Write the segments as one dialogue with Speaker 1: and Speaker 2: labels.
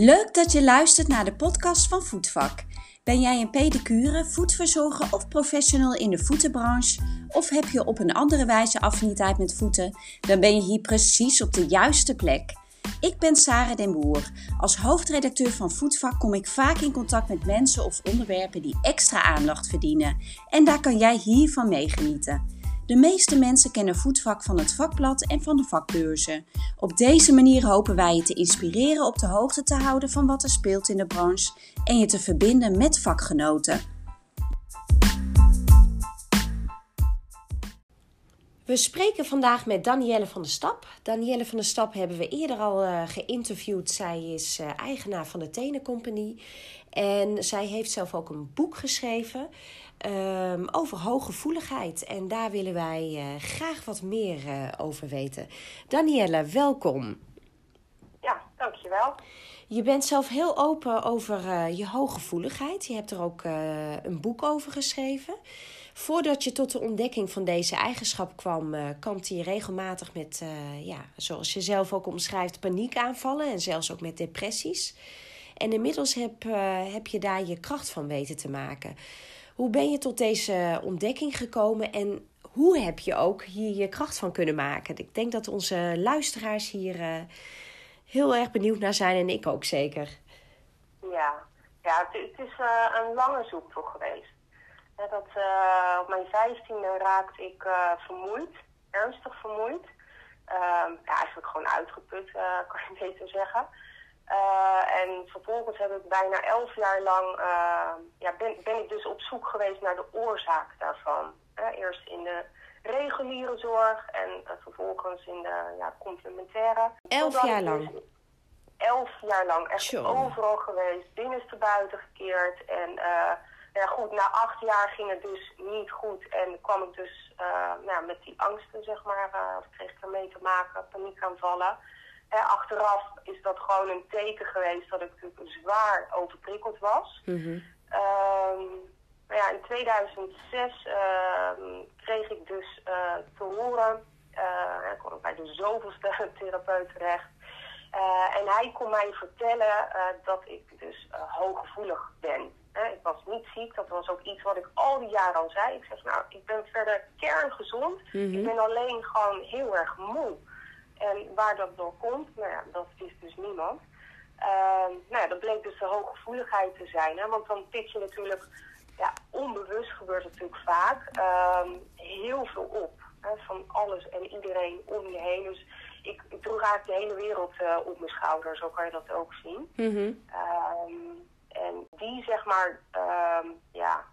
Speaker 1: Leuk dat je luistert naar de podcast van Voetvak. Ben jij een pedicure, voetverzorger of professional in de voetenbranche? Of heb je op een andere wijze affiniteit met voeten? Dan ben je hier precies op de juiste plek. Ik ben Sarah den Boer. Als hoofdredacteur van Voetvak kom ik vaak in contact met mensen of onderwerpen die extra aandacht verdienen. En daar kan jij hiervan meegenieten. De meeste mensen kennen voetvak van het vakblad en van de vakbeurzen. Op deze manier hopen wij je te inspireren op de hoogte te houden van wat er speelt in de branche en je te verbinden met vakgenoten. We spreken vandaag met Danielle van der Stap. Danielle van der Stap hebben we eerder al uh, geïnterviewd. Zij is uh, eigenaar van de Tenencompagnie. En zij heeft zelf ook een boek geschreven um, over hooggevoeligheid. En daar willen wij uh, graag wat meer over weten. Danielle, welkom.
Speaker 2: Ja, dankjewel.
Speaker 1: Je bent zelf heel open over je hooggevoeligheid. Je hebt er ook een boek over geschreven. Voordat je tot de ontdekking van deze eigenschap kwam, kampte je regelmatig met, ja, zoals je zelf ook omschrijft, paniekaanvallen en zelfs ook met depressies. En inmiddels heb, heb je daar je kracht van weten te maken. Hoe ben je tot deze ontdekking gekomen en hoe heb je ook hier je kracht van kunnen maken? Ik denk dat onze luisteraars hier heel erg benieuwd naar zijn en ik ook zeker.
Speaker 2: Ja, ja het, het is een lange zoektocht geweest. Dat, uh, op mijn vijftiende raakte ik vermoeid, ernstig vermoeid. Ehm, ja, eigenlijk gewoon uitgeput, kan je beter zeggen. En vervolgens heb ik bijna elf jaar lang, ja, ben, ben ik dus op zoek geweest naar de oorzaak daarvan. Eerst in de reguliere zorg en vervolgens in de ja, complementaire.
Speaker 1: Elf jaar lang?
Speaker 2: Dus elf jaar lang, echt overal geweest, binnenstebuiten gekeerd. En ja, goed, na acht jaar ging het dus niet goed en kwam ik dus nou, met die angsten, zeg maar, of kreeg ik ermee te maken, paniekaanvallen. Eh, achteraf is dat gewoon een teken geweest dat ik natuurlijk zwaar overprikkeld was.
Speaker 1: Mm
Speaker 2: maar ja, in 2006 ehm, kreeg ik dus uh, te horen, uh, ik kwam bij de zoveelste therapeut terecht. Uh, en hij kon mij vertellen dat ik dus hooggevoelig ben. Ik was niet ziek, dat was ook iets wat ik al die jaren al zei. Ik zeg, nou, ik ben verder kerngezond.
Speaker 1: Mm
Speaker 2: Ik ben alleen gewoon heel erg moe. En waar dat door komt, nou ja, dat is dus niemand. Uh, nou ja, dat bleek dus de hooggevoeligheid te zijn. Hè? Want dan pik je natuurlijk, ja, onbewust gebeurt het natuurlijk vaak, uh, heel veel op. Hè? Van alles en iedereen om je heen. Dus ik, ik droeg eigenlijk de hele wereld uh, op mijn schouder, zo kan je dat ook zien.
Speaker 1: Mm -hmm.
Speaker 2: En die, zeg maar, ehm, ja,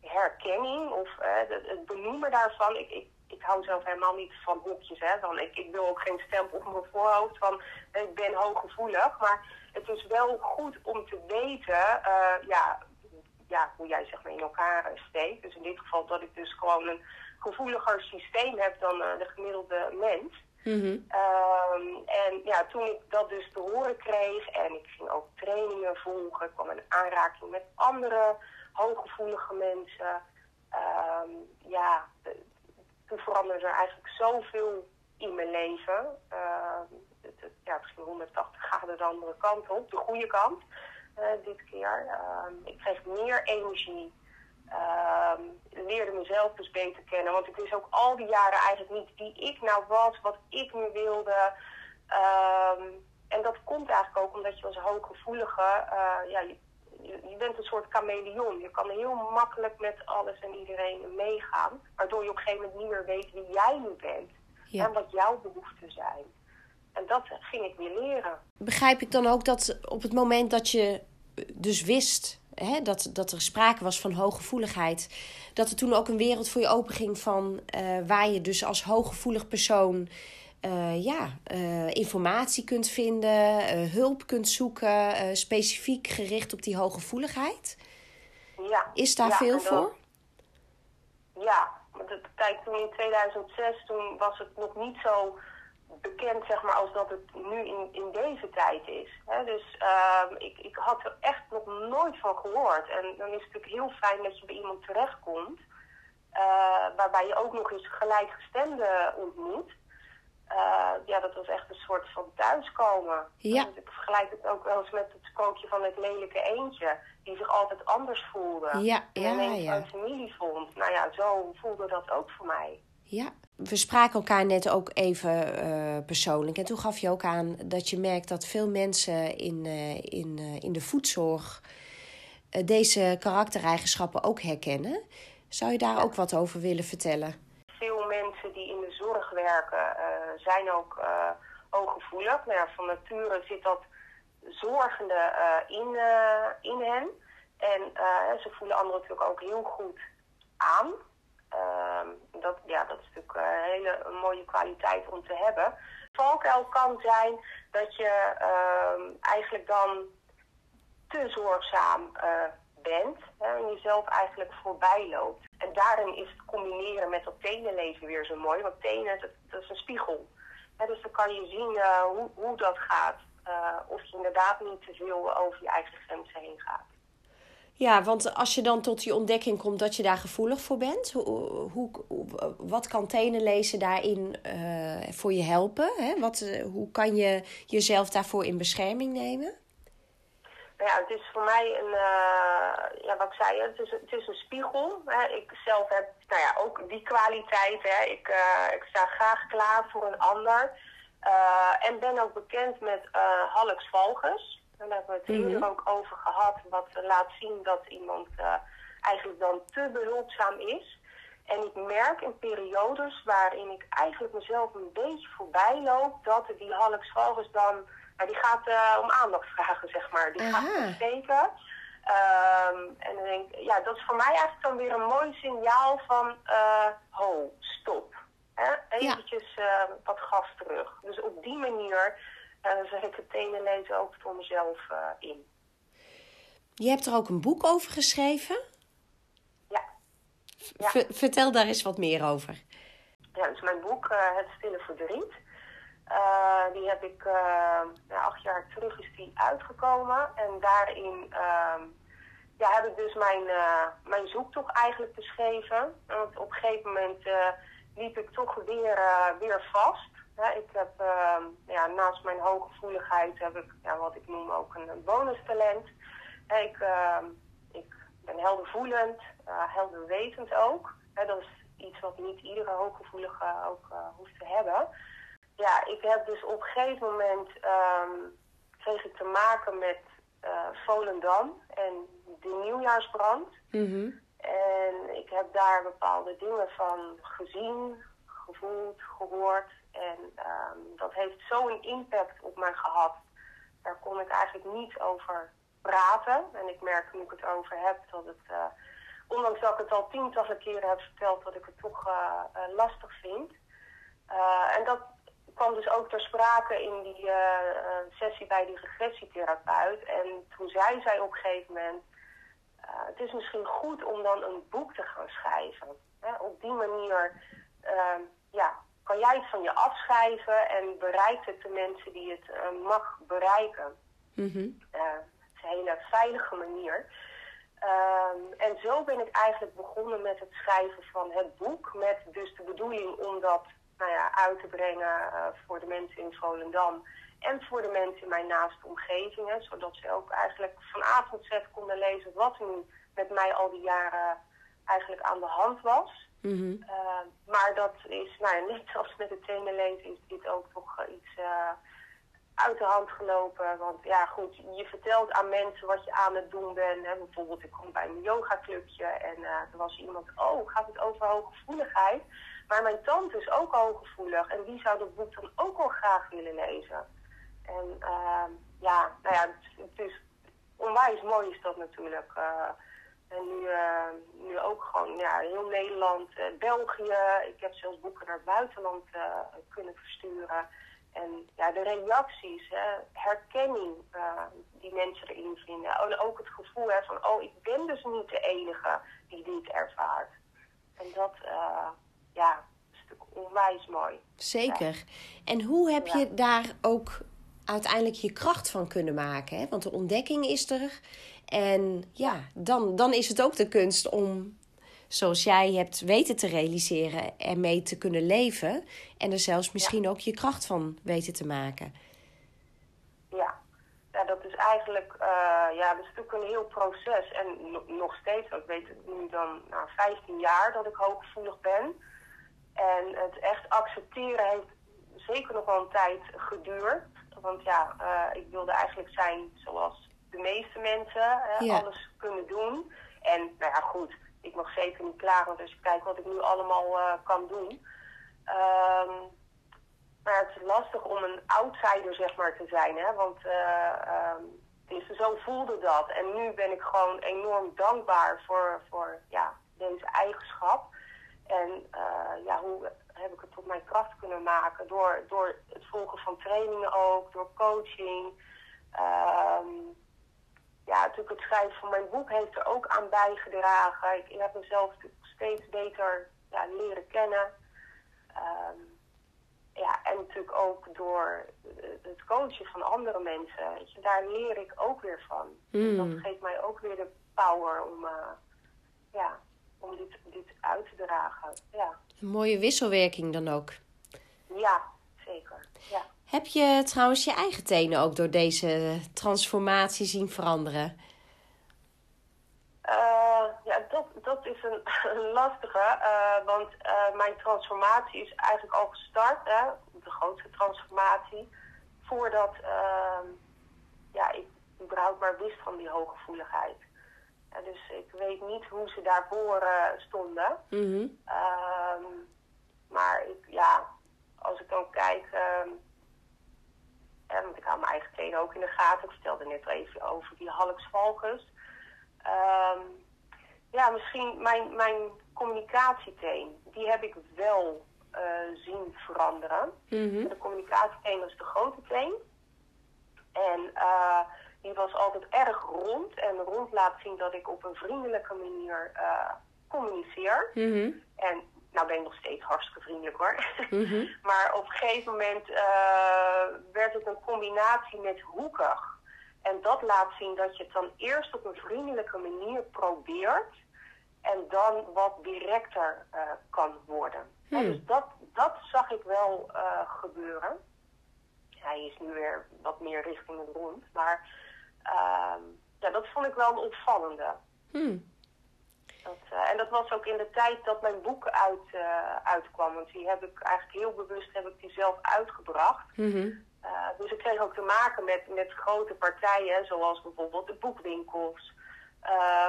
Speaker 2: herkenning of het, het benoemen daarvan, ik, ik ik hou zelf helemaal niet van hokjes. Hè. Dan, ik, ik wil ook geen stempel op mijn voorhoofd van ik ben hooggevoelig. Maar het is wel goed om te weten uh, ja, ja, hoe jij zeg maar in elkaar steekt. Dus in dit geval dat ik dus gewoon een gevoeliger systeem heb dan de gemiddelde mens.
Speaker 1: -hmm.
Speaker 2: um, en ja, toen ik dat dus te horen kreeg en ik ging ook trainingen volgen, ik kwam in aanraking met andere hooggevoelige mensen. Um, ja, toen veranderde er eigenlijk zoveel in mijn leven. Uh, het, het, ja, misschien 180 graden de andere kant op, de goede kant uh, dit keer. Ik kreeg meer energie. Ehm, leerde mezelf dus beter kennen. Want ik wist ook al die jaren eigenlijk niet wie ik nou was, wat ik nu wilde. Ehm, en dat komt eigenlijk ook omdat je als hooggevoelige, uh, ja, je, bent een soort chameleon. Je kan heel makkelijk met alles en iedereen meegaan. Waardoor je op een gegeven moment niet meer weet wie jij nu bent.
Speaker 1: Ja.
Speaker 2: En wat jouw behoeften zijn. En dat ging ik weer leren.
Speaker 1: Begrijp ik dan ook dat op het moment dat je dus wist hè, dat, dat er sprake was van hooggevoeligheid, dat er toen ook een wereld voor je openging van uh, waar je dus als hooggevoelig persoon uh, ja, uh, informatie kunt vinden, hulp kunt zoeken, specifiek gericht op die hooggevoeligheid?
Speaker 2: Ja.
Speaker 1: Is daar
Speaker 2: ja,
Speaker 1: veel voor?
Speaker 2: Ja, kijk, toen in 2006 toen was het nog niet zo bekend zeg maar, als dat het nu in, in deze tijd is. Hè? Dus uh, ik, ik had er echt nog nooit van gehoord. En dan is het natuurlijk heel fijn dat je bij iemand terechtkomt... waarbij je ook nog eens gelijkgestemden ontmoet... uh, ja, dat was echt een soort van thuiskomen.
Speaker 1: Ja.
Speaker 2: Dus ik vergelijk het ook wel eens met het sprookje van het lelijke eendje. Die zich altijd anders voelde.
Speaker 1: Ja,
Speaker 2: en
Speaker 1: ja,
Speaker 2: ineens
Speaker 1: ja.
Speaker 2: een familie vond. Nou ja, zo voelde dat ook voor mij.
Speaker 1: Ja, we spraken elkaar net ook even uh, persoonlijk. En toen gaf je ook aan dat je merkt dat veel mensen in, uh, in, uh, in de voedzorg deze karaktereigenschappen ook herkennen. Zou je daar
Speaker 2: Ja.
Speaker 1: ook wat over willen vertellen?
Speaker 2: Veel mensen die in de zorg werken zijn ook hooggevoelig. Nou ja, van nature zit dat zorgende in, in hen. En ze voelen anderen natuurlijk ook heel goed aan. Uh, dat, ja, dat is natuurlijk een hele mooie kwaliteit om te hebben. Valkuil kan zijn dat je uh, eigenlijk dan te zorgzaam uh, bent hè, en jezelf eigenlijk voorbij loopt. En daarin is het combineren met dat tenenleven weer zo mooi, want tenen dat, dat is een spiegel. Dus dan kan je zien uh, hoe, hoe dat gaat. Of je inderdaad niet te veel over je eigen grenzen heen gaat.
Speaker 1: Ja, want als je dan tot die ontdekking komt dat je daar gevoelig voor bent, hoe, hoe, wat kan tenen lezen daarin uh, voor je helpen? Hè? Wat, uh, hoe kan je jezelf daarvoor in bescherming nemen?
Speaker 2: Nou ja, het is voor mij een, uh, ja, wat ik zei, het is, het is een spiegel. Hè. Ik zelf heb nou ja, ook die kwaliteit. Hè. Ik, ik sta graag klaar voor een ander. en ben ook bekend met Hallux valgus. Daar hebben we het hier mm-hmm. ook over gehad. Wat laat zien dat iemand uh, eigenlijk dan te behulpzaam is. En ik merk in periodes waarin ik eigenlijk mezelf een beetje voorbij loop, dat die Hallux valgus dan, nou, die gaat uh, om aandacht vragen, zeg maar. Die
Speaker 1: Aha.
Speaker 2: gaat steken. Um, en dan denk ik, ja, dat is voor mij eigenlijk dan weer een mooi signaal van, uh, ho, stop. Hè? Eventjes ja. wat gas terug. Dus op die manier uh, zet ik het tenen lezen ook voor mezelf uh, in.
Speaker 1: Je hebt er ook een boek over geschreven?
Speaker 2: Ja. ja.
Speaker 1: Vertel daar eens wat meer over.
Speaker 2: Ja, dus mijn boek uh, Het Stille Verdriet. die heb ik ja, acht jaar terug is die uitgekomen. En daarin ja, heb ik dus mijn, mijn zoektocht eigenlijk beschreven. Want op een gegeven moment liep ik toch weer, weer vast. Ja, ik heb uh, ja, naast mijn hooggevoeligheid heb ik ja, wat ik noem ook een, een bonustalent. Ik, uh, ik ben heldervoelend, uh, helderwetend ook. Hè, dat is iets wat niet iedere hooggevoelige ook hoeft te hebben. Ja, ik heb dus op een gegeven moment um, kreeg ik te maken met Volendam en de nieuwjaarsbrand.
Speaker 1: Mm-hmm.
Speaker 2: En ik heb daar bepaalde dingen van gezien, gevoeld, gehoord. En um, dat heeft zo'n impact op mij gehad. Daar kon ik eigenlijk niet over praten. En ik merk nu ik het over heb dat het, uh, ondanks dat ik het al tientallen keren heb verteld, dat ik het toch uh, uh, lastig vind. En dat kwam dus ook ter sprake in die sessie bij die regressietherapeut. En toen zei zij op een gegeven moment, het is misschien goed om dan een boek te gaan schrijven. Hè? Op die manier, ja, kan jij het van je afschrijven en bereikt het de mensen die het uh, mag bereiken. Uh, het is een hele veilige manier. Um, en zo ben ik eigenlijk begonnen met het schrijven van het boek. Met dus de bedoeling om dat nou ja, uit te brengen uh, voor de mensen in Volendam. En voor de mensen in mijn naaste omgeving. Hè, zodat ze ook eigenlijk van A tot Z konden lezen wat nu met mij al die jaren eigenlijk aan de hand was.
Speaker 1: Mm-hmm.
Speaker 2: Uh, maar dat is, nou ja, net zoals met het tenenlezen is dit ook toch iets uh, uit de hand gelopen. Want ja, goed, je vertelt aan mensen wat je aan het doen bent. Hè. Bijvoorbeeld, ik kom bij een yogaclubje en er was iemand, oh, gaat het over hooggevoeligheid? Maar mijn tante is ook hooggevoelig en die zou dat boek dan ook wel graag willen lezen. En ehm, ja, nou ja, het, het is onwijs mooi is dat natuurlijk. En nu, uh, nu ook gewoon ja, heel Nederland, uh, België. Ik heb zelfs boeken naar het buitenland uh, kunnen versturen. En ja, de reacties, hè, herkenning die mensen erin vinden. En ook het gevoel hè, van, oh, ik ben dus niet de enige die dit ervaart. En dat, ja, is natuurlijk onwijs mooi.
Speaker 1: Zeker. Ja. En hoe heb ja. je daar ook uiteindelijk je kracht van kunnen maken? Hè? Want de ontdekking is er. En ja, dan, dan is het ook de kunst om zoals jij hebt weten te realiseren en mee te kunnen leven. En er zelfs misschien ook je kracht van weten te maken.
Speaker 2: Ja, ja dat is eigenlijk uh, ja, dat is natuurlijk een heel proces. En nog steeds, ik weet het nu dan na nou, 15 jaar dat ik hooggevoelig ben. En het echt accepteren heeft zeker nog wel een tijd geduurd. Want ja, uh, ik wilde eigenlijk zijn zoals de meeste mensen. Hè, Alles kunnen doen. En nou ja, goed, ik mag zeker niet klagen. Dus kijk wat ik nu allemaal uh, kan doen. Um, maar het is lastig om een outsider zeg maar te zijn. Hè? Want um, dus zo voelde dat. En nu ben ik gewoon enorm dankbaar voor, voor ja, deze eigenschap. En uh, ja, hoe heb ik het tot mijn kracht kunnen maken? Door, door het volgen van trainingen ook, door coaching. Um, ja, natuurlijk het schrijven van mijn boek heeft er ook aan bijgedragen. Ik, ik heb mezelf steeds beter ja, leren kennen. Um, ja, en natuurlijk ook door het coachen van andere mensen. Weet je, daar leer ik ook weer van. Mm. Dat geeft mij ook weer de power om, uh, ja, om dit, dit uit te dragen. Ja.
Speaker 1: Een mooie wisselwerking dan ook.
Speaker 2: Ja, zeker. Ja.
Speaker 1: Heb je trouwens je eigen tenen ook door deze transformatie zien veranderen?
Speaker 2: Uh, ja, dat, dat is een, lastige. Uh, want uh, mijn transformatie is eigenlijk al gestart. Hè, de grootste transformatie. Voordat ehm, ja, ik überhaupt maar wist van die hooggevoeligheid. Dus ik weet niet hoe ze daarvoor stonden. Mm -hmm. maar ik, ja, als ik dan kijk want ik hou mijn eigen tenen ook in de gaten. Ik vertelde net even over die Halks valgus. Um, ja, misschien mijn, mijn communicatieteen, die heb ik wel uh, zien veranderen. Mm -hmm. De communicatieteen was de grote teen. En uh, die was altijd erg rond. En rond laat zien dat ik op een vriendelijke manier uh, communiceer. Mm -hmm. En nou ben ik nog steeds hartstikke vriendelijk hoor. Mhm. maar op een gegeven moment uh, werd het een combinatie met hoekig. En dat laat zien dat je het dan eerst op een vriendelijke manier probeert. En dan wat directer uh, kan worden. Hmm. dus dat, dat zag ik wel uh, gebeuren. Hij is nu weer wat meer richting het rond. Maar ja, dat vond ik wel een opvallende. Hmm. Dat, uh, en dat was ook in de tijd dat mijn boek uit, uh, uitkwam. Want die heb ik eigenlijk heel bewust heb ik die zelf uitgebracht. Mm -hmm. uh, dus ik kreeg ook te maken met, met grote partijen, zoals bijvoorbeeld de boekwinkels.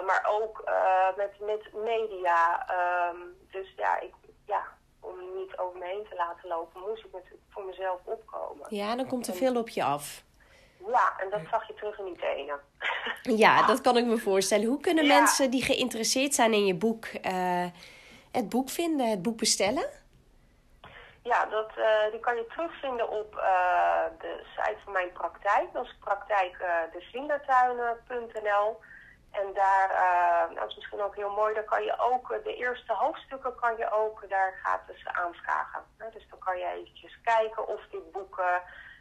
Speaker 2: maar ook met, met media. Um, dus ja, ik, ja, om niet over me heen te laten lopen, moest ik natuurlijk voor mezelf opkomen.
Speaker 1: Ja, dan komt er veel op je af.
Speaker 2: Ja, en dat zag je terug in die tenen.
Speaker 1: Ja, dat kan ik me voorstellen. Hoe kunnen mensen die geïnteresseerd zijn in je boek uh, het boek vinden, het boek bestellen?
Speaker 2: Ja, dat, uh, die kan je terugvinden op uh, de site van mijn praktijk. Dat is praktijk uh, En daar, uh, dat is misschien ook heel mooi, daar kan je ook, de eerste hoofdstukken kan je ook daar gratis aanvragen. Dus dan kan je eventjes kijken of dit boek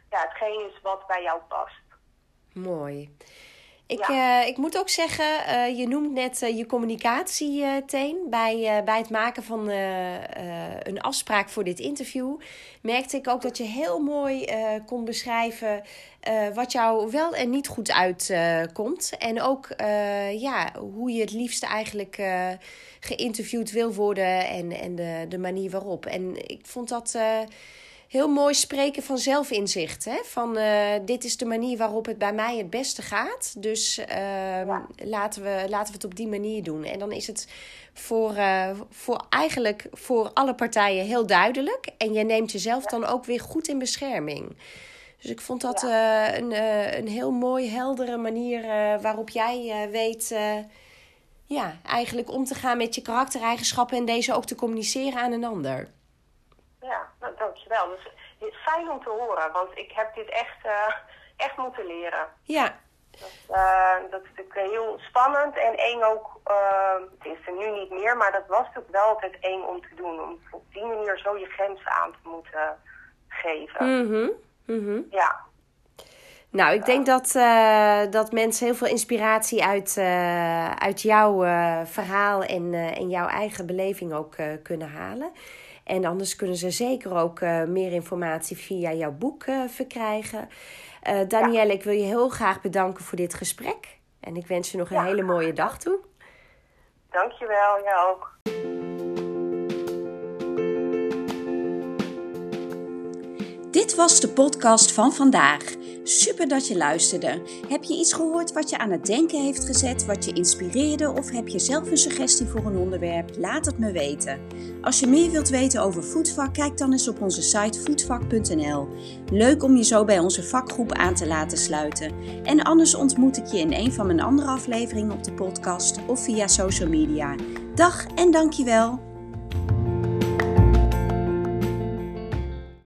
Speaker 2: ja, hetgeen is wat bij jou past.
Speaker 1: Mooi. Ik, ja. uh, ik moet ook zeggen, uh, je noemt net uh, je communicatieteen. bij, bij het maken van een afspraak voor dit interview. Merkte ik ook dat je heel mooi kon beschrijven wat jou wel en niet goed uitkomt. en ook ja, hoe je het liefst eigenlijk geïnterviewd wil worden en, en de, de manier waarop. En ik vond dat heel mooi spreken van zelfinzicht. Hè? Van uh, dit is de manier waarop het bij mij het beste gaat. Dus uh, laten, we, laten we het op die manier doen. En dan is het voor, uh, voor eigenlijk voor alle partijen heel duidelijk. En je neemt jezelf dan ook weer goed in bescherming. Dus ik vond dat ja. een, een heel mooi, heldere manier waarop jij weet ja, eigenlijk om te gaan met je karaktereigenschappen en deze ook te communiceren aan een ander.
Speaker 2: Dankjewel. Dus fijn om te horen, want ik heb dit echt, uh, echt moeten leren.
Speaker 1: Ja.
Speaker 2: Dat, uh, dat is natuurlijk heel spannend en eng ook. Het is er nu niet meer, maar dat was natuurlijk wel altijd eng om te doen. Om op die manier zo je grenzen aan te moeten geven.
Speaker 1: Mhm. Mm
Speaker 2: ja.
Speaker 1: Nou, ik denk dat, uh, dat mensen heel veel inspiratie uit, uh, uit jouw uh, verhaal en, en jouw eigen beleving ook kunnen halen. En anders kunnen ze zeker ook meer informatie via jouw boek verkrijgen. Danielle, ik wil je heel graag bedanken voor dit gesprek. En ik wens je nog een hele mooie dag toe.
Speaker 2: Dankjewel, jij ook.
Speaker 3: Dit was de podcast van vandaag. Super dat je luisterde. Heb je iets gehoord wat je aan het denken heeft gezet, wat je inspireerde of heb je zelf een suggestie voor een onderwerp? Laat het me weten. Als je meer wilt weten over voetvak, kijk dan eens op onze site voetvak.nl. Leuk om je zo bij onze vakgroep aan te laten sluiten. En anders ontmoet ik je in een van mijn andere afleveringen op de podcast of via social media. Dag en dankjewel.